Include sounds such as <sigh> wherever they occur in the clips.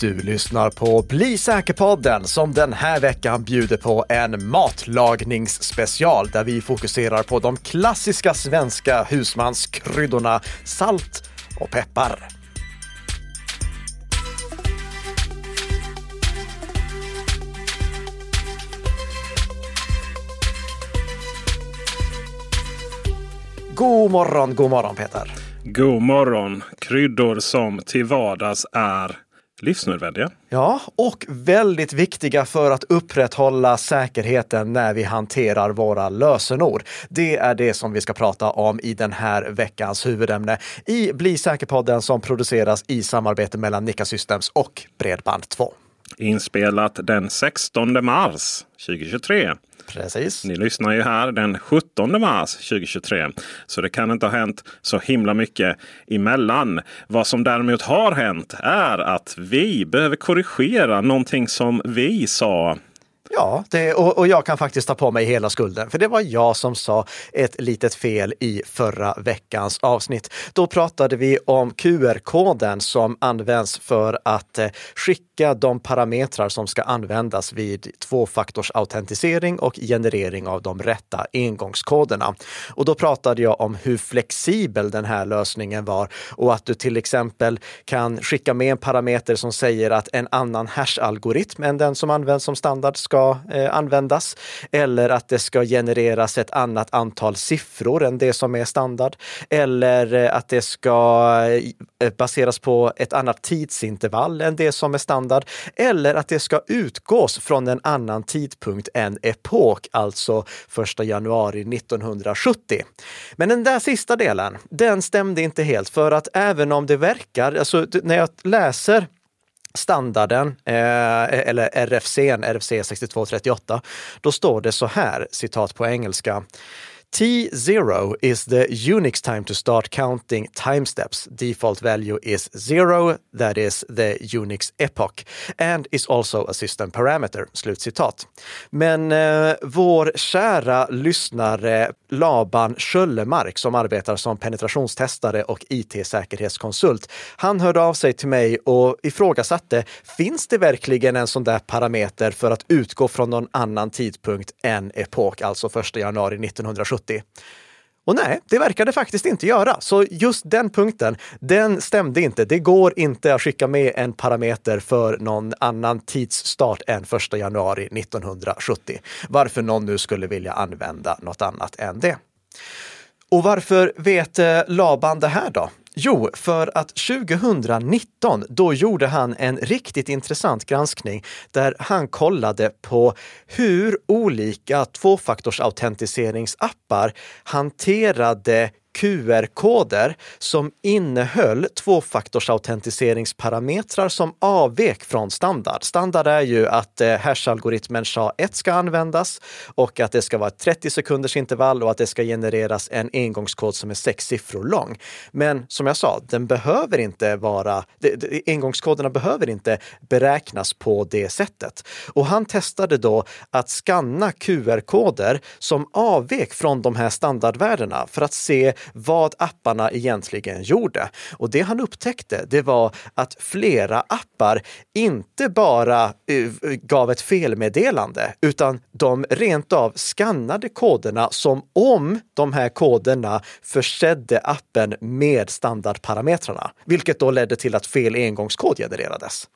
Du lyssnar på Bli säker-podden som den här veckan bjuder på en matlagningsspecial där vi fokuserar på de klassiska svenska husmanskryddorna salt och peppar. God morgon, god morgon Peter! God morgon! Kryddor som till vardags är livsnödvändiga. Ja, och väldigt viktiga för att upprätthålla säkerheten när vi hanterar våra lösenord. Det är det som vi ska prata om i den här veckans huvudämne i Bli säker-podden som produceras i samarbete mellan Nika Systems och Bredband2. Inspelat den 16 mars 2023. Precis. Ni lyssnar ju här den 17 mars 2023. Så det kan inte ha hänt så himla mycket emellan. Vad som däremot har hänt är att vi behöver korrigera någonting som vi sa Ja, det, och, och, jag kan faktiskt ta på mig hela skulden, för det var jag som sa ett litet fel i förra veckans avsnitt. Då pratade vi om QR-koden som används för att eh, skicka de parametrar som ska användas vid tvåfaktorsautentisering och generering av de rätta engångskoderna. Och då pratade jag om hur flexibel den här lösningen var och att du till exempel kan skicka med en parameter som säger att en annan hash-algoritm än den som används som standard ska eh, användas eller att det ska genereras ett annat antal siffror än det som är standard eller eh, att det ska eh, baseras på ett annat tidsintervall än det som är standard eller att det ska utgås från en annan tidpunkt än epok, alltså 1 januari 1970. Men den där sista delen, den stämde inte helt för att även om det verkar, alltså när jag läser standarden, eh, eller RFC, RFC 6238, då står det så här, citat på engelska. T0 is the Unix time to start counting time steps. Default value is zero, that is the Unix epoch, and is also a system parameter. Slutcitat. Men eh, vår kära lyssnare Laban Schöllemark som arbetar som penetrationstestare och IT-säkerhetskonsult, han hörde av sig till mig och ifrågasatte, finns det verkligen en sån där parameter för att utgå från någon annan tidpunkt än epok, alltså 1 januari 1970? 70. Och nej, det verkar det faktiskt inte göra. Så just den punkten, den stämde inte. Det går inte att skicka med en parameter för någon annan tidsstart än 1 januari 1970. Varför någon nu skulle vilja använda något annat än det. Och varför vet eh, Laban det här då? Jo, för att 2019, då gjorde han en riktigt intressant granskning där han kollade på hur olika tvåfaktorsautentiseringsappar hanterade QR-koder som innehöll tvåfaktorsautentiseringsparametrar som avvek från standard. Standard är ju att eh, hash-algoritmen SHA-1 ska användas och att det ska vara ett 30 sekunders intervall och att det ska genereras en engångskod som är sex siffror lång. Men som jag sa, den behöver inte vara, engångskoderna behöver inte beräknas på det sättet. Och han testade då att skanna QR-koder som avvek från de här standardvärdena för att se vad apparna egentligen gjorde. Och det han upptäckte, det var att flera appar inte bara eh, gav ett felmeddelande, utan de rent av skannade koderna som om de här koderna försedde appen med standardparametrarna, vilket då ledde till att fel engångskod genererades.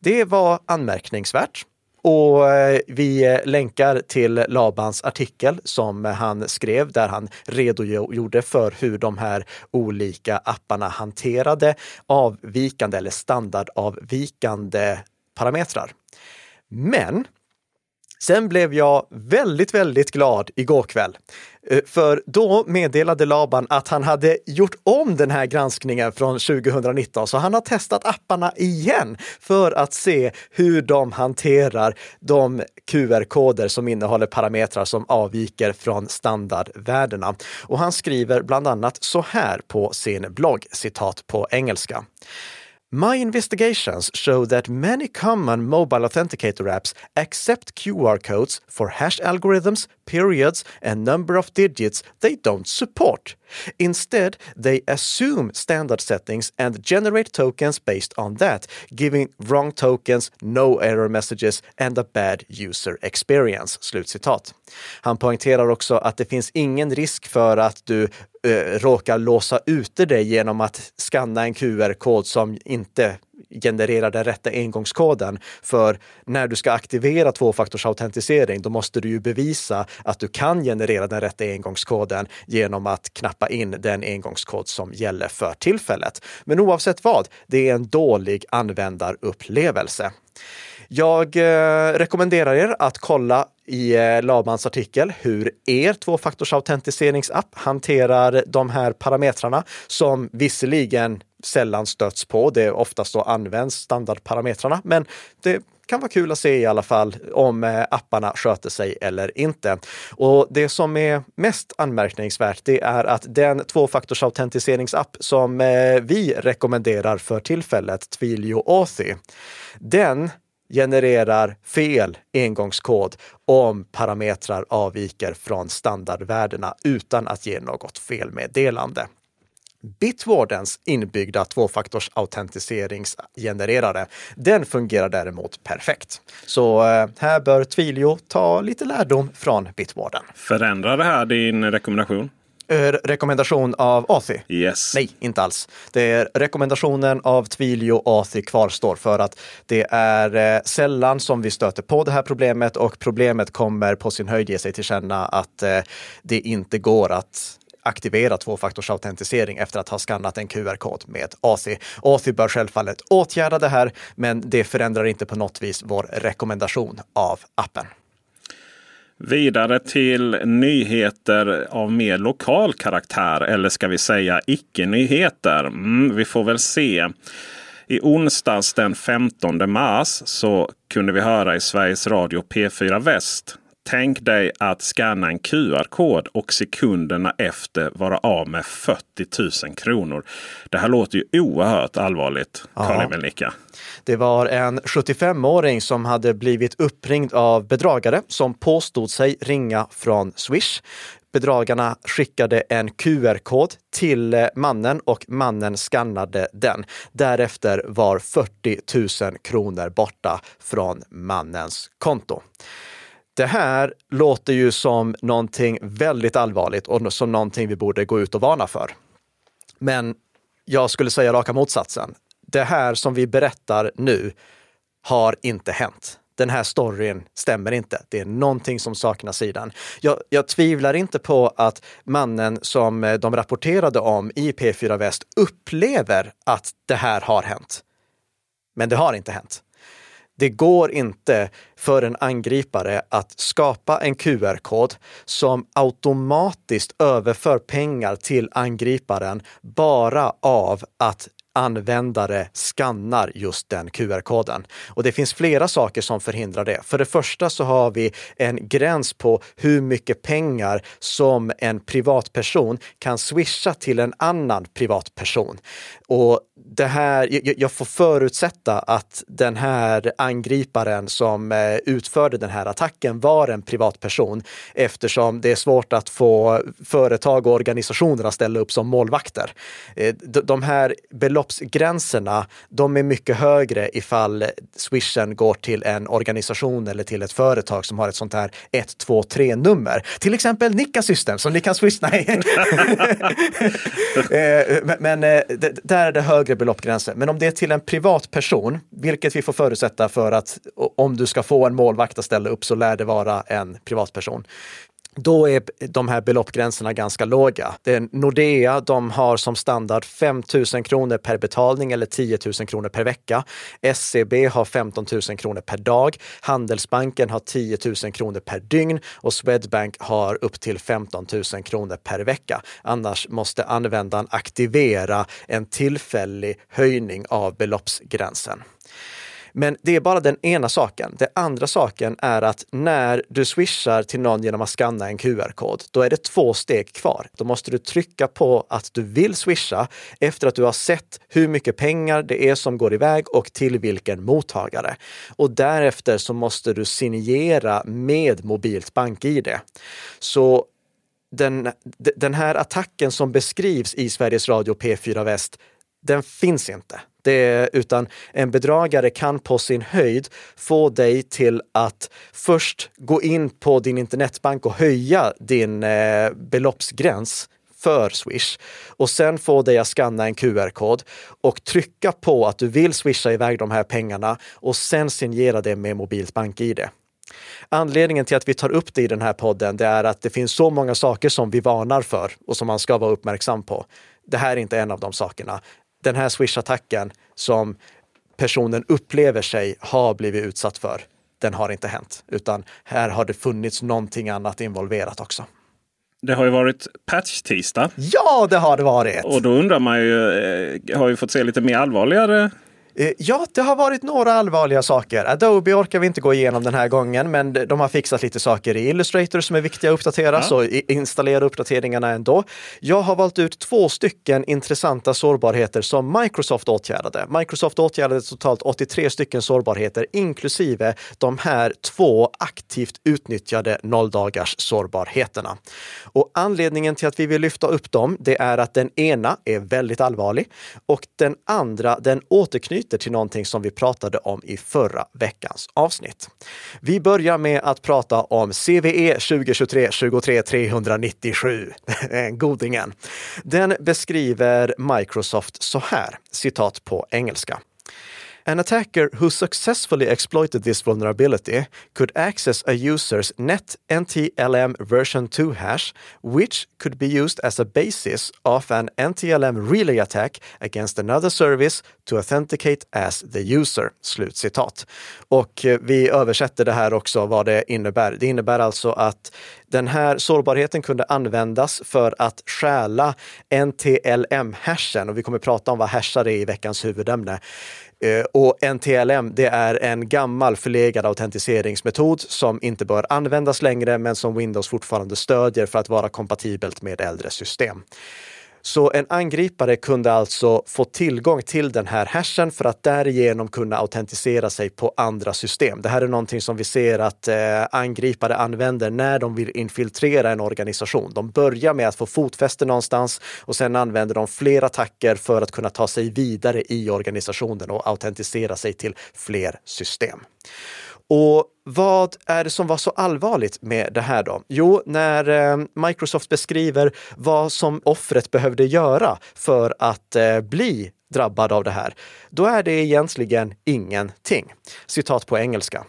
Det var anmärkningsvärt och eh, vi eh, länkar till Labans artikel som han skrev där han redogjorde för hur de här olika apparna hanterade avvikande eller standardavvikande parametrar. Men Sen blev jag väldigt, väldigt glad igår kväll. Eh, för då meddelade Laban att han hade gjort om den här granskningen från 2019, så han har testat apparna igen för att se hur de hanterar de QR-koder som innehåller parametrar som avviker från standardvärdena. Och han skriver bland annat så här på sin blogg, citat på engelska. My investigations show that many common mobile authenticator apps accept QR codes for hash algorithms, periods, and number of digits they don't support. Instead, they assume standard settings and generate tokens based on that, giving wrong tokens, no error messages and a bad user experience. Slutcitat. Han poängterar också att det finns ingen risk för att du eh, råkar låsa ute dig genom att skanna en QR-kod som inte genererar den rätta engångskoden. För när du ska aktivera tvåfaktorsautentisering, då måste du ju bevisa att du kan generera den rätta engångskoden genom att knappa in den engångskod som gäller för tillfället. Men oavsett vad, det är en dålig användarupplevelse. Jag eh, rekommenderar er att kolla i eh, Labans artikel hur er tvåfaktorsautentiseringsapp hanterar de här parametrarna som visserligen sällan stöts på. Det är oftast då används standardparametrarna, men det kan vara kul att se i alla fall om eh, apparna sköter sig eller inte. Och det som är mest anmärkningsvärt, det är att den tvåfaktorsautentiseringsapp som eh, vi rekommenderar för tillfället, Twilio Authy, den genererar fel engångskod om parametrar avviker från standardvärdena utan att ge något felmeddelande. Bitwardens inbyggda tvåfaktorsautentiseringsgenererare, den fungerar däremot perfekt. Så eh, här bör Twilio ta lite lärdom från Bitwarden. Förändrar det här din rekommendation? Rekommendation av Authy? Yes. Nej, inte alls. Det är rekommendationen av Twilio Authy kvarstår för att det är eh, sällan som vi stöter på det här problemet och problemet kommer på sin höjd ge sig till känna att eh, det inte går att aktivera tvåfaktorsautentisering efter att ha skannat en QR-kod med Authy. Authy bör självfallet åtgärda det här, men det förändrar inte på något vis vår rekommendation av appen. Vidare till nyheter av mer lokal karaktär. Eller ska vi säga icke-nyheter. Mm, vi får väl se. I onsdags den 15 mars så kunde vi höra i Sveriges Radio P4 Väst Tänk dig att scanna en QR-kod och sekunderna efter vara av med 40 000 kronor. Det här låter ju oerhört allvarligt, Karl-Emil Det var en 75-åring som hade blivit uppringd av bedragare som påstod sig ringa från Swish. Bedragarna skickade en QR-kod till mannen och mannen skannade den. Därefter var 40 000 kronor borta från mannens konto. Det här låter ju som någonting väldigt allvarligt och som någonting vi borde gå ut och varna för. Men jag skulle säga raka motsatsen. Det här som vi berättar nu har inte hänt. Den här storyn stämmer inte. Det är någonting som saknas i den. Jag, jag tvivlar inte på att mannen som eh, de rapporterade om i P4 Väst upplever att det här har hänt. Men det har inte hänt. Det går inte för en angripare att skapa en QR-kod som automatiskt överför pengar till angriparen bara av att användare skannar just den QR-koden. Och det finns flera saker som förhindrar det. För det första så har vi en gräns på hur mycket pengar som en privatperson kan swisha till en annan privatperson. Och det här, jag får förutsätta att den här angriparen som eh, utförde den här attacken var en privatperson eftersom det är svårt att få företag och organisationer att ställa upp som målvakter. Eh, de här beloppsgränserna, de är mycket högre ifall swishen går till en organisation eller till ett företag som har ett sånt här 123 nummer. Till exempel Nikka System som ni kan swisha. Nej. <laughs> Eh, men där är det högre beloppsgränser. Men om det är till en privatperson, vilket vi får förutsätta för att om du ska få en målvakt att ställa upp så lär det vara en privatperson då är de här beloppsgränserna ganska låga. Det Nordea, de har som standard 5 000 kronor per betalning eller 10 000 kronor per vecka. SCB har 15 000 kronor per dag. Handelsbanken har 10 000 kronor per dygn och Swedbank har upp till 15 000 kronor per vecka. Annars måste användaren aktivera en tillfällig höjning av beloppsgränsen. Men det är bara den ena saken. Den andra saken är att när du swishar till någon genom att skanna en QR-kod, då är det två steg kvar. Då måste du trycka på att du vill swisha efter att du har sett hur mycket pengar det är som går iväg och till vilken mottagare. Och därefter så måste du signera med mobilt bank-id. Så den, den här attacken som beskrivs i Sveriges Radio P4 Väst, den finns inte. Det, utan en bedragare kan på sin höjd få dig till att först gå in på din internetbank och höja din eh, beloppsgräns för Swish och sen få dig att skanna en QR-kod och trycka på att du vill swisha iväg de här pengarna och sen signera det med mobilt BankID. Anledningen till att vi tar upp det i den här podden, det är att det finns så många saker som vi varnar för och som man ska vara uppmärksam på. Det här är inte en av de sakerna. Den här Swish-attacken som personen upplever sig ha blivit utsatt för, den har inte hänt, utan här har det funnits någonting annat involverat också. Det har ju varit patch-tisdag. Ja, det har det varit! Och då undrar man ju, eh, har vi fått se lite mer allvarligare ja, det har varit några allvarliga saker. Adobe orkar vi inte gå igenom den här gången, men de har fixat lite saker i Illustrator som är viktiga att uppdatera, ja. så installera uppdateringarna ändå. Jag har valt ut två stycken intressanta sårbarheter som Microsoft åtgärdade. Microsoft åtgärdade totalt 83 stycken sårbarheter, inklusive de här två aktivt utnyttjade nolldagars sårbarheterna. Och anledningen till att vi vill lyfta upp dem, det är att den ena är väldigt allvarlig och den andra, den återknyter knyter till någonting som vi pratade om i förra veckans avsnitt. Vi börjar med att prata om CVE 2023 23 397, godingen. Den beskriver Microsoft så här, citat på engelska. An attacker who successfully exploited this vulnerability could access a user's net NTLM version 2 hash, which could be used as a basis of an NTLM relay attack against another service to authenticate as the user. Slutcitat. Och eh, vi översätter det här också vad det innebär. Det innebär alltså att den här sårbarheten kunde användas för att stjäla NTLM-hashen och vi kommer prata om vad hashar är i veckans huvudämne. Eh, och NTLM, det är en gammal förlegad autentiseringsmetod som inte bör användas längre, men som Windows fortfarande stödjer för att vara kompatibelt med äldre system. Så en angripare kunde alltså få tillgång till den här hashen för att därigenom kunna autentisera sig på andra system. Det här är någonting som vi ser att eh, angripare använder när de vill infiltrera en organisation. De börjar med att få fotfäste någonstans och sen använder de fler attacker för att kunna ta sig vidare i organisationen och autentisera sig till fler system. Och vad är det som var så allvarligt med det här då? Jo, när eh, Microsoft beskriver vad som offret behövde göra för att eh, bli drabbad av det här, då är det egentligen ingenting. Citat på engelska.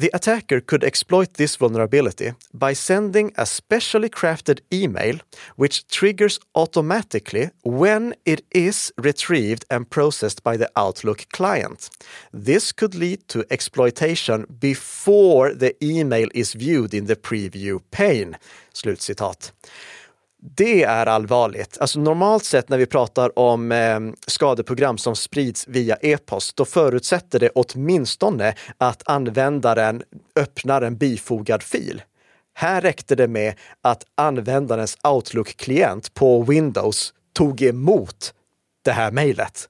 The attacker could exploit this vulnerability by sending a specially crafted email which triggers automatically when it is retrieved and processed by the Outlook client. This could lead to exploitation before the email is viewed in the preview pane. Slutcitat. Det är allvarligt. Alltså normalt sett när vi pratar om eh, skadeprogram som sprids via e-post, då förutsätter det åtminstone att användaren öppnar en bifogad fil. Här räckte det med att användarens Outlook-klient på Windows tog emot det här mejlet.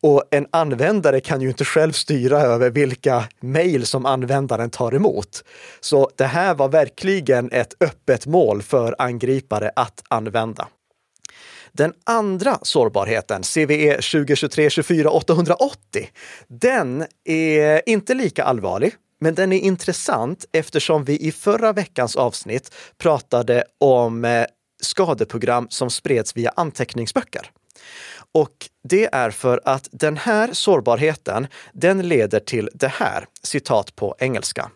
Och en användare kan ju inte själv styra över vilka mejl som användaren tar emot. Så det här var verkligen ett öppet mål för angripare att använda. Den andra sårbarheten, CVE 2023 24 880, den är inte lika allvarlig, men den är intressant eftersom vi i förra veckans avsnitt pratade om eh, skadeprogram som spreds via anteckningsböcker. Och det är för att den här sårbarheten, den leder till det här, citat på engelska.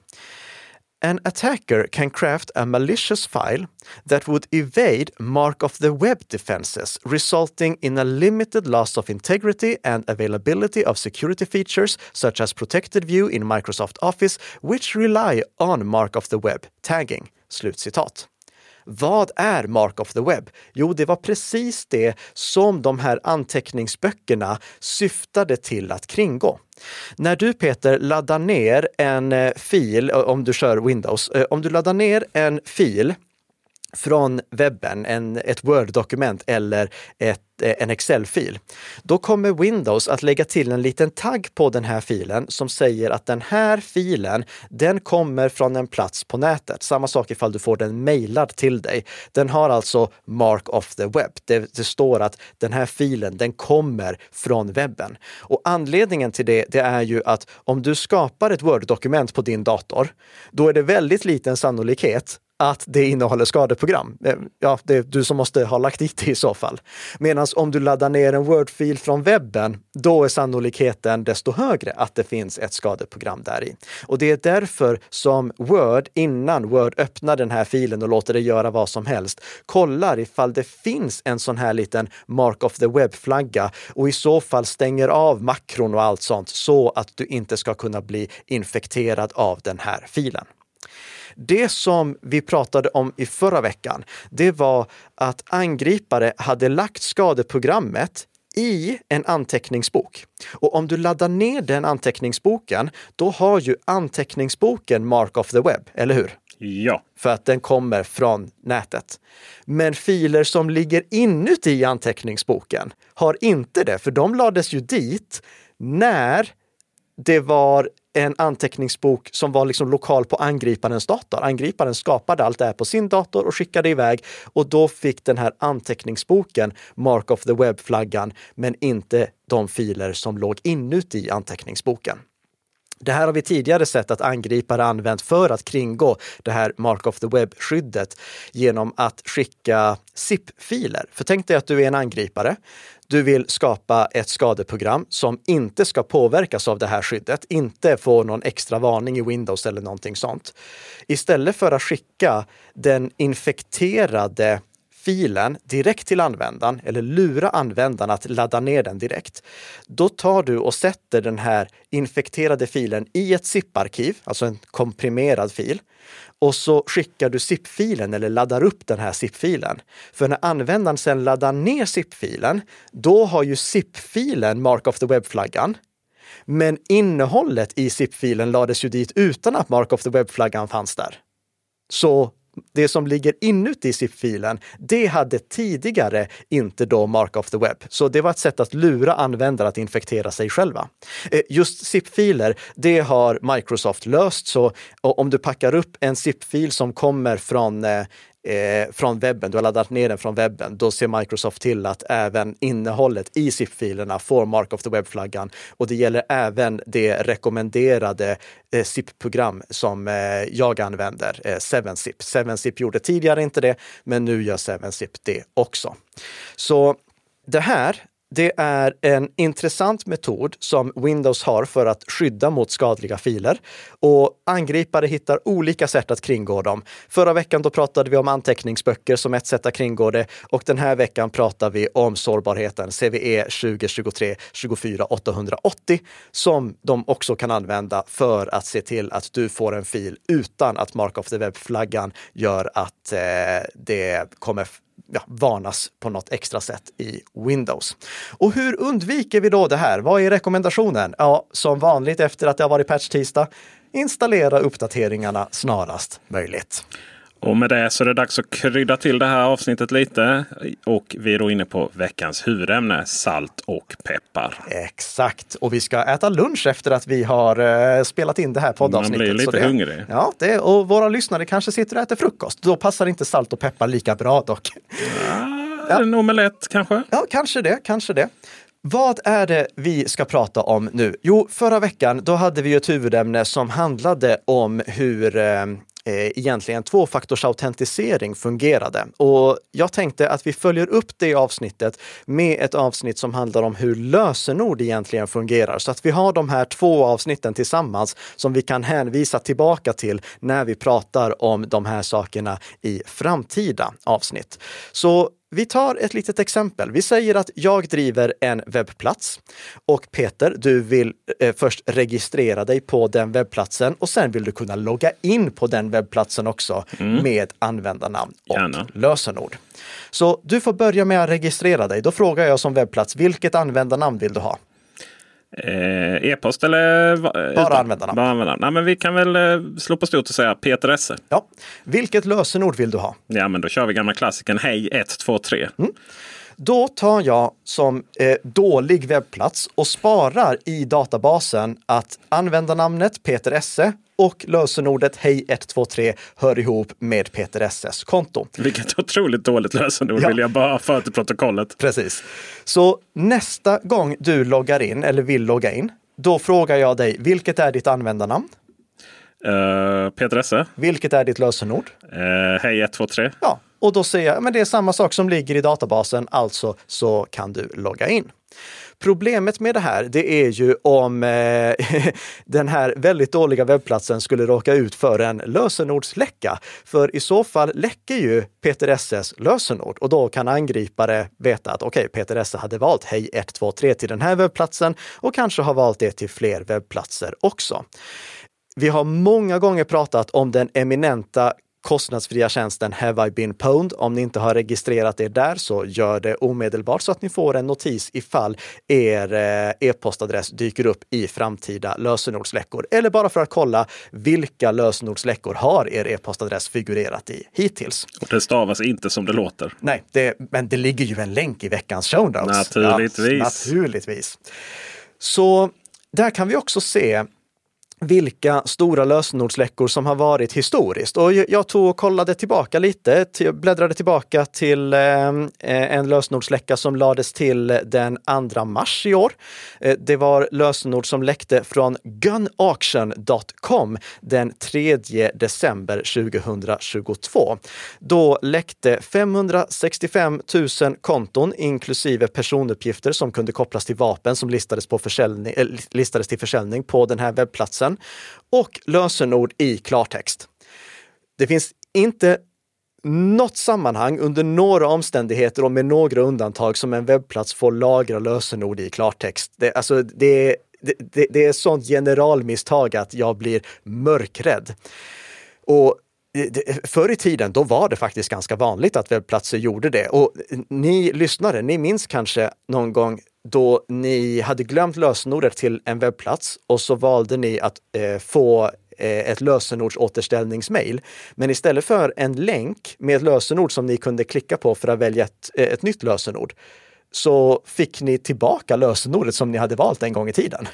An attacker can craft a malicious file that would evade mark of the web defenses, resulting in a limited loss of integrity and availability of security features such as protected view in Microsoft Office, which rely on mark of the web tagging. Slutcitat. Vad är Mark of the Web? Jo, det var precis det som de här anteckningsböckerna syftade till att kringgå. När du Peter laddar ner en eh, fil, eh, om du kör Windows, eh, om du laddar ner en fil från webben, en, ett Word-dokument eller ett, eh, en Excel-fil. Då kommer Windows att lägga till en liten tagg på den här filen som säger att den här filen, den kommer från en plats på nätet. Samma sak ifall du får den mejlad till dig. Den har alltså Mark of the Web. Det, det, står att den här filen, den kommer från webben. Och anledningen till det, det är ju att om du skapar ett Word-dokument på din dator, då är det väldigt liten sannolikhet att det innehåller skadeprogram. Eh, ja, det är du som måste ha lagt dit det i så fall. Medan om du laddar ner en Word-fil från webben, då är sannolikheten desto högre att det finns ett skadeprogram där i. Och det är därför som Word, innan Word öppnar den här filen och låter det göra vad som helst, kollar ifall det finns en sån här liten Mark of the Web-flagga och i så fall stänger av makron och allt sånt så att du inte ska kunna bli infekterad av den här filen. Det som vi pratade om i förra veckan, det var att angripare hade lagt skadeprogrammet i en anteckningsbok. Och om du laddar ner den anteckningsboken, då har ju anteckningsboken Mark of the Web, eller hur? Ja. För att den kommer från nätet. Men filer som ligger inuti anteckningsboken har inte det, för de lades ju dit när det var en anteckningsbok som var liksom lokal på angriparens dator. Angriparen skapade allt det här på sin dator och skickade iväg och då fick den här anteckningsboken Mark of the Web-flaggan, men inte de filer som låg inuti anteckningsboken. Det här har vi tidigare sett att angripare använt för att kringgå det här Mark of the Web-skyddet genom att skicka zip-filer. För tänk dig att du är en angripare. Du vill skapa ett skadeprogram som inte ska påverkas av det här skyddet, inte få någon extra varning i Windows eller någonting sånt. Istället för att skicka den infekterade filen direkt till användaren eller lura användaren att ladda ner den direkt. Då tar du och sätter den här infekterade filen i ett zip-arkiv, alltså en komprimerad fil. Och så skickar du zip-filen eller laddar upp den här zip-filen. För när användaren sedan laddar ner zip-filen, då har ju zip-filen Mark of the Web-flaggan. Men innehållet i zip-filen lades ju dit utan att Mark of the Web-flaggan fanns där. Så det som ligger inuti ZIP-filen, det hade tidigare inte då Mark of the Web. Så det var ett sätt att lura användare att infektera sig själva. Eh, just ZIP-filer, det har Microsoft löst. Så om du packar upp en ZIP-fil som kommer från eh, eh, från webben, du har laddat ner den från webben, då ser Microsoft till att även innehållet i ZIP-filerna får Mark of the Web-flaggan. Och det gäller även det rekommenderade eh, ZIP-program som eh, jag använder, eh, 7-zip. 7-zip gjorde tidigare inte det, men nu gör 7-zip det också. Så det här det är en intressant metod som Windows har för att skydda mot skadliga filer. Och angripare hittar olika sätt att kringgå dem. Förra veckan då pratade vi om anteckningsböcker som ett sätt att kringgå det och den här veckan pratar vi om sårbarheten CVE 2023 24 880 som de också kan använda för att se till att du får en fil utan att Mark of the Web-flaggan gör att eh, det kommer ja, varnas på något extra sätt i Windows. Och hur undviker vi då det här? Vad är rekommendationen? Ja, som vanligt efter att det har varit patch-tisdag, installera uppdateringarna snarast möjligt. Och med det så är det dags att krydda till det här avsnittet lite. Och vi är då inne på veckans huvudämne, salt och peppar. Exakt, och vi ska äta lunch efter att vi har uh, spelat in det här poddavsnittet. Man blir lite det, hungrig. Ja, det, och våra lyssnare kanske sitter och äter frukost. Då passar inte salt och peppar lika bra dock. Ja, en omelett kanske? Ja, kanske det, kanske det. Vad är det vi ska prata om nu? Jo, förra veckan då hade vi ett huvudämne som handlade om hur eh, eh, Eh, egentligen tvåfaktorsautentisering fungerade. Och jag tänkte att vi följer upp det avsnittet med ett avsnitt som handlar om hur lösenord egentligen fungerar. Så att vi har de här två avsnitten tillsammans som vi kan hänvisa tillbaka till när vi pratar om de här sakerna i framtida avsnitt. Så vi tar ett litet exempel. Vi säger att jag driver en webbplats och Peter, du vill eh, först registrera dig på den webbplatsen och sen vill du kunna logga in på den webbplatsen också Mm. med användarnamn och Gärna. lösenord. Så du får börja med att registrera dig. Då frågar jag som webbplats, vilket användarnamn vill du ha? Eh, E-post eller? va- utan- användarnamn. Bara användarnamn. Nej, men vi kan väl eh, slå på stort och säga Peter Esse. Ja. Vilket lösenord vill du ha? Ja, men då kör vi gamla klassikern Hej 123. Mm. Då tar jag som eh, dålig webbplats och sparar i databasen att användarnamnet Peter Esse och lösenordet hej123 hör ihop med Peter Esses konto. Vilket otroligt dåligt lösenord Ja. vill jag bara ha för till protokollet. Precis. Så nästa gång du loggar in eller vill logga in, då frågar jag dig, vilket är ditt användarnamn? Uh, Peter Esse. Vilket är ditt lösenord? Uh, hej 123. Ja, och då säger jag, men det är samma sak som ligger i databasen, alltså så kan du logga in. Problemet med det här, det är ju om eh, <laughs> den här väldigt dåliga webbplatsen skulle råka ut för en lösenordsläcka. För i så fall läcker ju Peter Esses lösenord och då kan angripare veta att okej, Peter Esse hade valt Hej 123 till den här webbplatsen och kanske har valt det till fler webbplatser också. Vi har många gånger pratat om den eminenta kostnadsfria tjänsten Have I been pwned? Om ni inte har registrerat er där så gör det omedelbart så att ni får en notis ifall er eh, e-postadress dyker upp i framtida lösenordsläckor. Eller bara för att kolla vilka lösenordsläckor har er e-postadress figurerat i hittills. Och det stavas inte som det låter. Nej, det, men det ligger ju en länk i veckans show notes. Naturligtvis. Ja, naturligtvis. Så där kan vi också se vilka stora lösenordsläckor som har varit historiskt. Och jag tog och kollade tillbaka lite, Jag bläddrade tillbaka till eh, eh, en lösenordsläcka som lades till den 2 mars i år. Eh, det var lösenord som läckte från gunauction.com den 3 december 2022. Då läckte 565 000 konton inklusive personuppgifter som kunde kopplas till vapen som listades, på försäljning, listades till försäljning på den här webbplatsen och lösenord i klartext. Det finns inte något sammanhang under några omständigheter och med några undantag som en webbplats får lagra lösenord i klartext. Det, alltså, det, det, det, det är sånt generalmisstag att jag blir mörkrädd. Och eh, Förr i tiden, då var det faktiskt ganska vanligt att webbplatser gjorde det. Och eh, ni lyssnare, ni minns kanske någon gång då ni hade glömt lösenordet till en webbplats och så valde ni att eh, få eh, ett lösenordsåterställningsmail. Men istället för en länk med lösenord som ni kunde klicka på för att välja ett, eh, ett nytt lösenord så fick ni tillbaka lösenordet som ni hade valt en gång i tiden.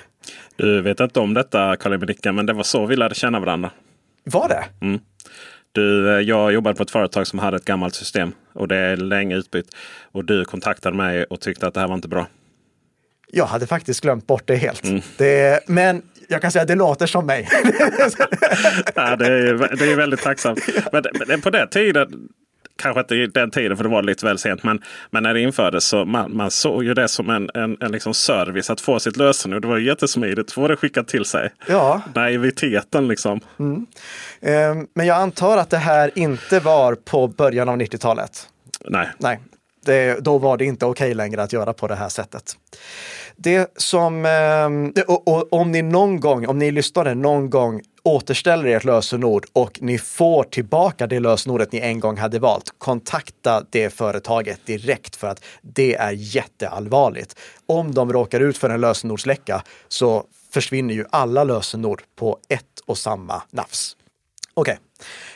Du vet inte om detta Karl Nicka, men det var så vi lärde känna varandra. Var det? Du, eh, jag jobbade på ett företag som hade ett gammalt system och det är länge utbytt. Och du kontaktade mig och tyckte att det här var inte bra. Jag hade faktiskt glömt bort det helt. Det, men jag kan säga att det låter som mig. <laughs> Ja, det, är, det är väldigt tacksamt. <laughs> Men, men på den tiden, kanske inte den tiden för det var lite väl sent. Men, men när det infördes så man, man såg ju det som en, en, en liksom service att få sitt lösenord. Det var ju jättesmidigt. Få det skickat till sig. Ja. Naiviteten liksom. Ehm, Men jag antar att det här inte var på början av 90-talet. Nej. Nej, det, då var det inte okej längre att göra på det här sättet. Det som, eh, och, och, om ni någon gång, om ni lyssnade någon gång återställer ert lösenord och ni får tillbaka det lösenordet ni en gång hade valt, kontakta det företaget direkt för att det är jätteallvarligt. Om de råkar ut för en lösenordsläcka så försvinner ju alla lösenord på ett och samma nafs. Okej,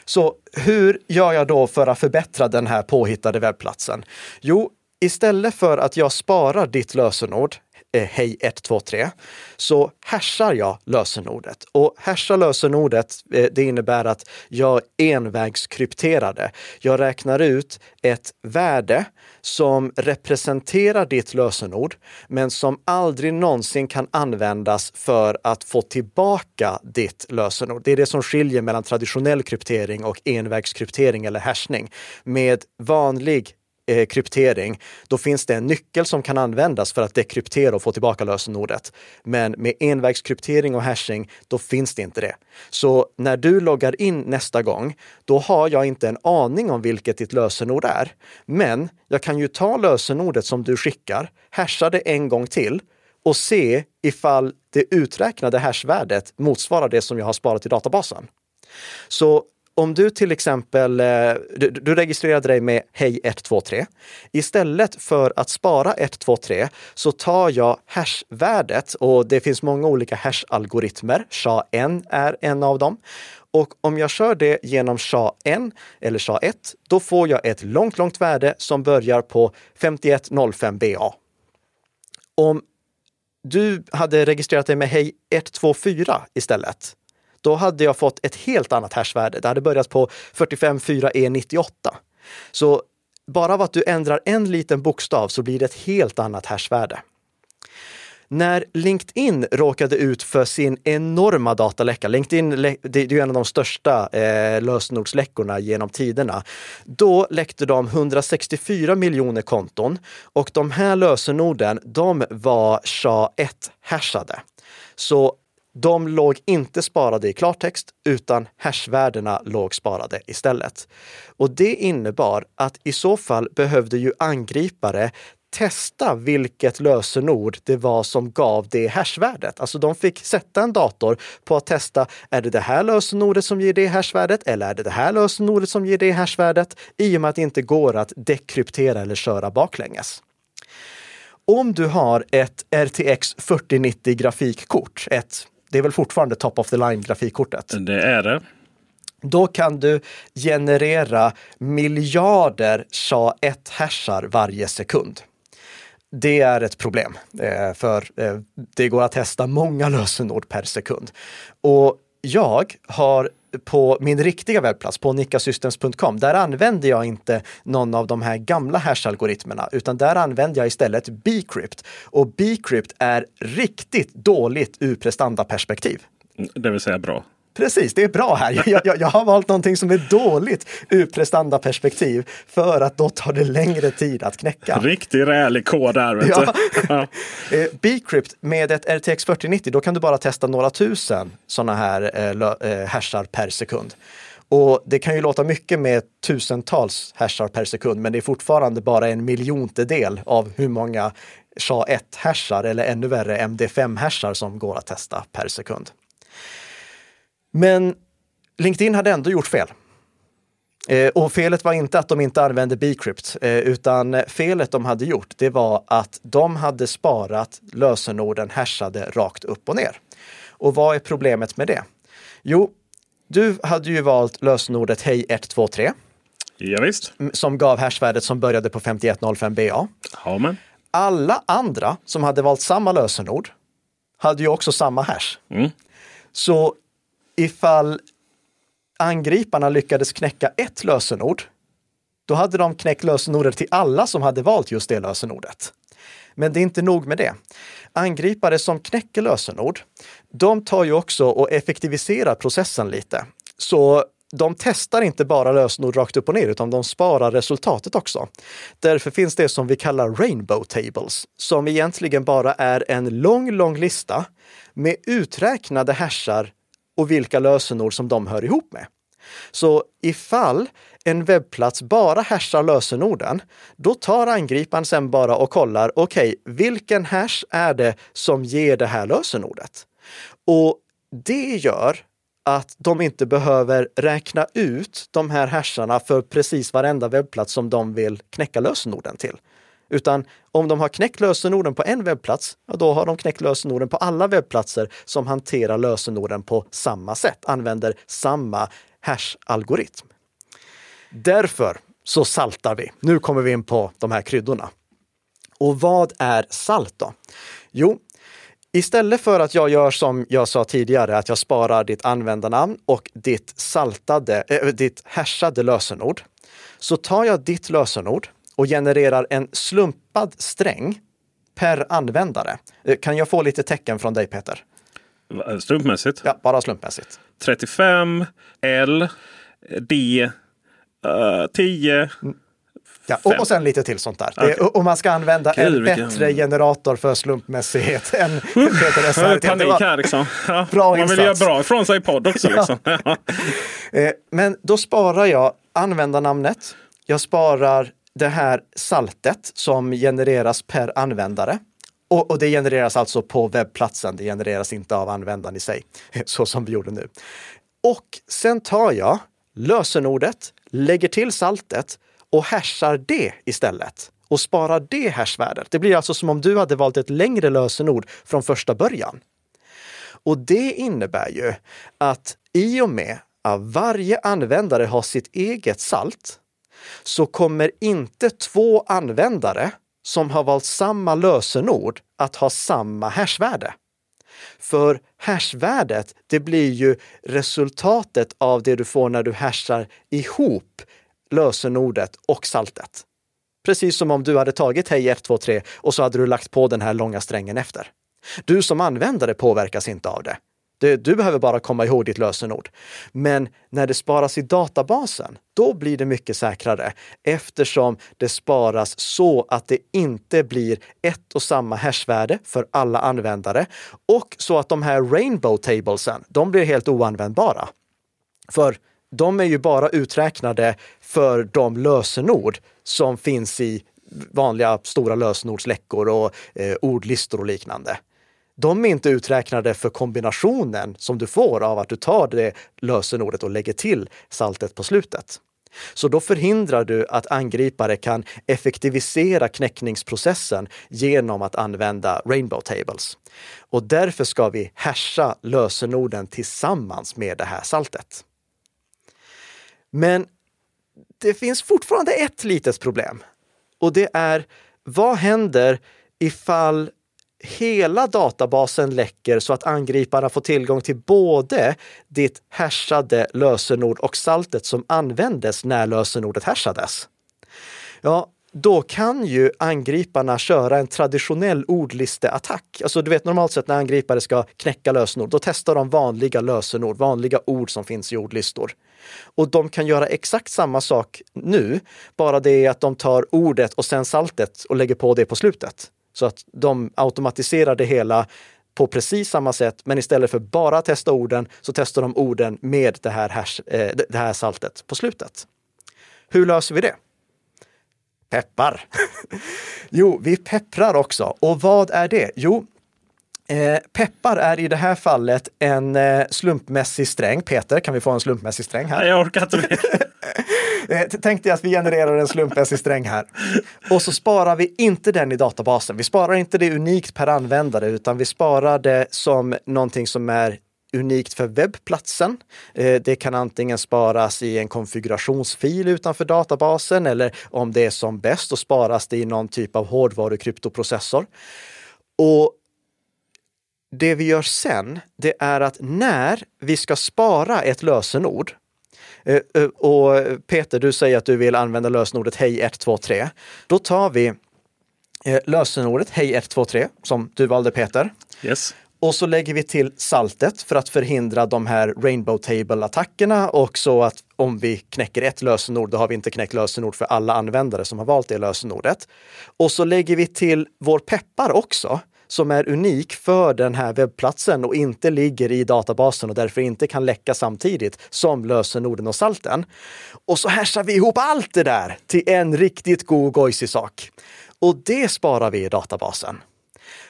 så hur gör jag då för att förbättra den här påhittade webbplatsen? Jo, istället för att jag sparar ditt lösenord, eh, hej 123, så hashar jag lösenordet. Och hasha lösenordet, eh, det innebär att jag envägskrypterar det. Jag räknar ut ett värde som representerar ditt lösenord, men som aldrig någonsin kan användas för att få tillbaka ditt lösenord. Det är det som skiljer mellan traditionell kryptering och envägskryptering eller hashning. Med vanlig eh, kryptering, då finns det en nyckel som kan användas för att dekryptera och få tillbaka lösenordet. Men med envägskryptering och hashing, då finns det inte det. Så när du loggar in nästa gång, då har jag inte en aning om vilket ditt lösenord är. Men jag kan ju ta lösenordet som du skickar, hasha det en gång till och se ifall det uträknade hashvärdet motsvarar det som jag har sparat i databasen. Så om du till exempel, eh, du, du registrerade dig med Hej 123. Istället för att spara 123 så tar jag hashvärdet och det finns många olika hashalgoritmer. SHA-1 är en av dem. Och om jag kör det genom SHA-1 eller SHA-1, då får jag ett långt, långt värde som börjar på 5105 BA. Om du hade registrerat dig med Hej 124 istället, då hade jag fått ett helt annat hashvärde. Det hade börjat på 454E98. E så bara av att du ändrar en liten bokstav så blir det ett helt annat hashvärde. När LinkedIn råkade ut för sin enorma dataläcka, LinkedIn det är ju en av de största eh, lösenordsläckorna genom tiderna. Då läckte de 164 miljoner konton och de här lösenorden, de var SHA-1-hashade. Så de låg inte sparade i klartext utan hashvärdena låg sparade istället. Och det innebar att i så fall behövde ju angripare testa vilket lösenord det var som gav det hashvärdet. Alltså de fick sätta en dator på att testa, är det det här lösenordet som ger det hashvärdet eller är det det här lösenordet som ger det hashvärdet? I och med att det inte går att dekryptera eller köra baklänges. Om du har ett RTX 4090 grafikkort, ett det är väl fortfarande top of the line grafikkortet? Det är det. Då kan du generera miljarder SHA-1-hashar varje sekund. Det är ett problem, eh, för eh, det går att testa många lösenord per sekund. Och jag har på min riktiga webbplats, på nickasystems.com, där använder jag inte någon av de här gamla hash-algoritmerna, utan där använder jag istället Bcrypt. Och Bcrypt är riktigt dåligt ur prestandaperspektiv. Det vill säga bra. Precis, det är bra här. Jag, jag, jag har valt någonting som är dåligt ur prestandaperspektiv för att då tar det längre tid att knäcka. Riktig rälig kod där. Vet ja. <laughs> ja. Eh, Bcrypt med ett RTX 4090, då kan du bara testa några tusen sådana här eh, eh, hashar per sekund. Och det kan ju låta mycket med tusentals hashar per sekund, men det är fortfarande bara en miljontedel av hur många SHA-1-hashar eller ännu värre MD5-hashar som går att testa per sekund. Men LinkedIn hade ändå gjort fel. Eh, och felet var inte att de inte använde Bcrypt, eh, utan felet de hade gjort, det var att de hade sparat lösenorden hashade rakt upp och ner. Och vad är problemet med det? Jo, du hade ju valt lösenordet hej 123. Ja, visst. Som gav hashvärdet som började på 5105 BA. Ja, men. Alla andra som hade valt samma lösenord hade ju också samma hash. Mm. Så ifall angriparna lyckades knäcka ett lösenord, då hade de knäckt lösenordet till alla som hade valt just det lösenordet. Men det är inte nog med det. Angripare som knäcker lösenord, de tar ju också och effektiviserar processen lite. Så de testar inte bara lösenord rakt upp och ner, utan de sparar resultatet också. Därför finns det som vi kallar rainbow tables, som egentligen bara är en lång, lång lista med uträknade hashar och vilka lösenord som de hör ihop med. Så ifall en webbplats bara hashar lösenorden, då tar angriparen sen bara och kollar, okej, okay, vilken hash är det som ger det här lösenordet? Och det gör att de inte behöver räkna ut de här hasharna för precis varenda webbplats som de vill knäcka lösenorden till. Utan om de har knäckt lösenorden på en webbplats, ja, då har de knäckt lösenorden på alla webbplatser som hanterar lösenorden på samma sätt, använder samma hash-algoritm. Därför så saltar vi. Nu kommer vi in på de här kryddorna. Och vad är salt då? Jo, Istället för att jag gör som jag sa tidigare, att jag sparar ditt användarnamn och ditt saltade, äh, ditt hashade lösenord, så tar jag ditt lösenord och genererar en slumpad sträng per användare. Eh, kan jag få lite tecken från dig Peter? Slumpmässigt? Ja, bara slumpmässigt. 35 L D uh, 10 Ja, och, och sen lite till sånt där. Okay. Det, och man ska använda Gud, en vilken... bättre generator för slumpmässighet <laughs> än Peter S. Panik här liksom. Ja, <laughs> bra man vill göra bra ifrån sig i podd också. <laughs> Liksom. Eh, men då sparar jag användarnamnet. Jag sparar det här saltet som genereras per användare. Och, och, det genereras alltså på webbplatsen. Det genereras inte av användaren i sig, <laughs> så som vi gjorde nu. Och sen tar jag lösenordet, lägger till saltet och hashar det istället och sparar det hashvärdet. Det blir alltså som om du hade valt ett längre lösenord från första början. Och det innebär ju att i och med att varje användare har sitt eget salt så kommer inte två användare som har valt samma lösenord att ha samma hashvärde. För hashvärdet, det blir ju resultatet av det du får när du hashar ihop lösenordet och saltet. Precis som om du hade tagit hej 123 och så hade du lagt på den här långa strängen efter. Du som användare påverkas inte av det. Du, du behöver bara komma ihåg ditt lösenord. Men när det sparas i databasen, då blir det mycket säkrare eftersom det sparas så att det inte blir ett och samma hashvärde för alla användare och så att de här rainbow tablesen, de blir helt oanvändbara. För de är ju bara uträknade för de lösenord som finns i vanliga stora lösenordsläckor och eh, ordlistor och liknande de är inte uträknade för kombinationen som du får av att du tar det lösenordet och lägger till saltet på slutet. Så då förhindrar du att angripare kan effektivisera knäckningsprocessen genom att använda rainbow tables. Och därför ska vi hasha lösenorden tillsammans med det här saltet. Men det finns fortfarande ett litet problem och det är vad händer ifall hela databasen läcker så att angriparna får tillgång till både ditt hashade lösenord och saltet som användes när lösenordet hashades. Ja, då kan ju angriparna köra en traditionell ordlisteattack. Alltså du vet normalt sett när angripare ska knäcka lösenord, då testar de vanliga lösenord, vanliga ord som finns i ordlistor. Och de kan göra exakt samma sak nu, bara det är att de tar ordet och sen saltet och lägger på det på slutet. Så att de automatiserar det hela på precis samma sätt, men istället för bara att testa orden så testar de orden med det här, hash, eh, det här saltet på slutet. Hur löser vi det? Peppar. <laughs> jo, vi pepprar också. Och vad är det? Jo, Eh, peppar är i det här fallet en eh, slumpmässig sträng. Peter, kan vi få en slumpmässig sträng här? Jag orkar inte mer. <laughs> eh, Tänk dig att vi genererar en slumpmässig sträng här. Och så sparar vi inte den i databasen. Vi sparar inte det unikt per användare, utan vi sparar det som någonting som är unikt för webbplatsen. Eh, det kan antingen sparas i en konfigurationsfil utanför databasen eller om det är som bäst så sparas det i någon typ av hårdvarukryptoprocessor. Och det vi gör sen, det är att när vi ska spara ett lösenord, eh, eh, och Peter, du säger att du vill använda lösenordet hej 123. Då tar vi eh, lösenordet hej 123 som du valde Peter. Yes. Och så lägger vi till saltet för att förhindra de här rainbow table-attackerna och så att om vi knäcker ett lösenord, då har vi inte knäckt lösenord för alla användare som har valt det lösenordet. Och så lägger vi till vår peppar också som är unik för den här webbplatsen och inte ligger i databasen och därför inte kan läcka samtidigt som lösenorden och salten. Och så hashar vi ihop allt det där till en riktigt god gojsig sak. Och det sparar vi i databasen.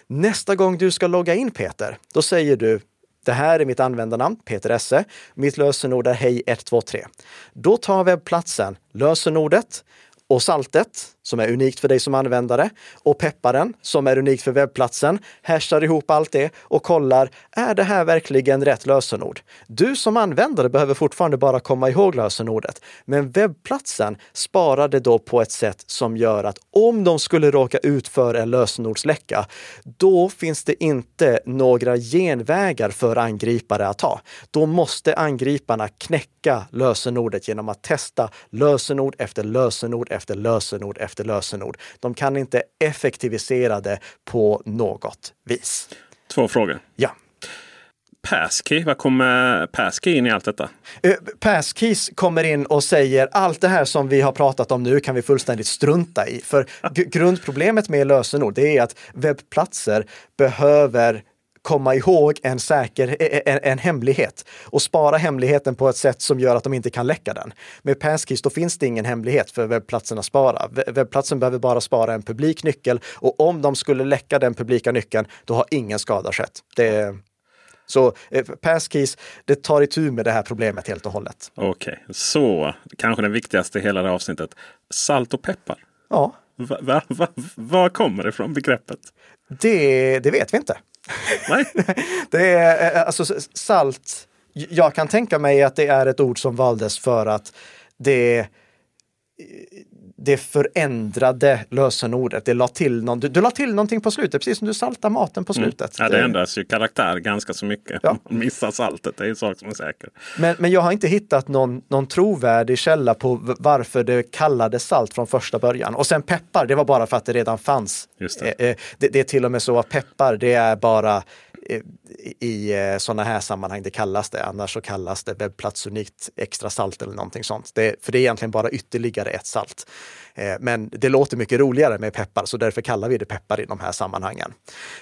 Nästa gång du ska logga in Peter, då säger du det här är mitt användarnamn, Peter Esse. Mitt lösenord är hej123. Då tar webbplatsen lösenordet, och saltet, som är unikt för dig som användare, och pepparen, som är unikt för webbplatsen, hashar ihop allt det och kollar, är det här verkligen rätt lösenord? Du som användare behöver fortfarande bara komma ihåg lösenordet, men webbplatsen sparar det då på ett sätt som gör att om de skulle råka ut för en lösenordsläcka, då finns det inte några genvägar för angripare att ta. Då måste angriparna knäcka lösenordet genom att testa lösenord efter lösenord efter lösenord efter lösenord. De kan inte effektivisera det på något vis. Två frågor. Ja. Passkey, vad kommer Passkey in i allt detta? Uh, Passkeys kommer in och säger allt det här som vi har pratat om nu kan vi fullständigt strunta i. För grundproblemet med lösenord det är att webbplatser behöver komma ihåg en säker, en, en, hemlighet och spara hemligheten på ett sätt som gör att de inte kan läcka den. Med Passkeys då finns det ingen hemlighet för webbplatsen att spara. Webbplatsen behöver bara spara en publik nyckel och om de skulle läcka den publika nyckeln, då har ingen skada skett. Det, så eh, Passkeys, det tar itu med det här problemet helt och hållet. Okej, okay. så kanske det viktigaste i hela det här avsnittet. Salt och peppar. Ja. Var va, va, va kommer det ifrån begreppet? Det, det vet vi inte. Nej. <laughs> det är eh, eh, alltså salt. Jag kan tänka mig att det är ett ord som valdes för att det eh, det förändrade lösenordet. Det la till någon, du, du la till någonting på slutet, precis som du saltar maten på mm. slutet. Mm. Ja, det ändras ju karaktär ganska så mycket. Ja. <laughs> Man missar saltet, det är en sak som är säker. Men, men jag har inte hittat någon, någon trovärdig källa på varför det kallades salt från första början. Och sen peppar, det var bara för att det redan fanns. Just det. Eh, eh, det, det är till och med så att peppar, det är bara i eh, sådana här sammanhang det kallas det. Annars så kallas det webbplatsunikt extra salt eller någonting sånt. Det, för det är egentligen bara ytterligare ett salt. Eh, men det låter mycket roligare med peppar, så därför kallar vi det peppar i de här sammanhangen.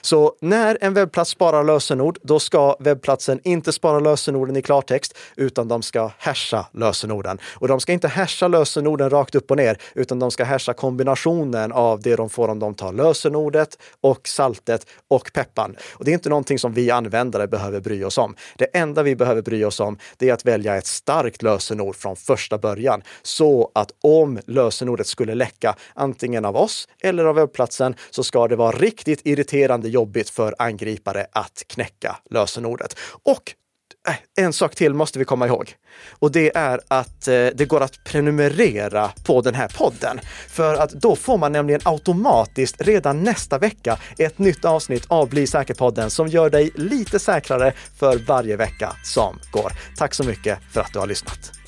Så när en webbplats sparar lösenord, då ska webbplatsen inte spara lösenorden i klartext, utan de ska hasha lösenorden. Och de ska inte hasha lösenorden rakt upp och ner, utan de ska hasha kombinationen av det de får om de tar lösenordet och saltet och peppan. Och det är inte någonting som vi användare behöver bry oss om. Det enda vi behöver bry oss om, det är att välja ett starkt lösenord från första början, så att om lösenordet skulle läcka, antingen av oss eller av webbplatsen, så ska det vara riktigt irriterande jobbigt för angripare att knäcka lösenordet. Och Äh, en sak till måste vi komma ihåg. Och det är att eh, det går att prenumerera på den här podden. För att då får man nämligen automatiskt redan nästa vecka ett nytt avsnitt av Bli säker-podden som gör dig lite säkrare för varje vecka som går. Tack så mycket för att du har lyssnat.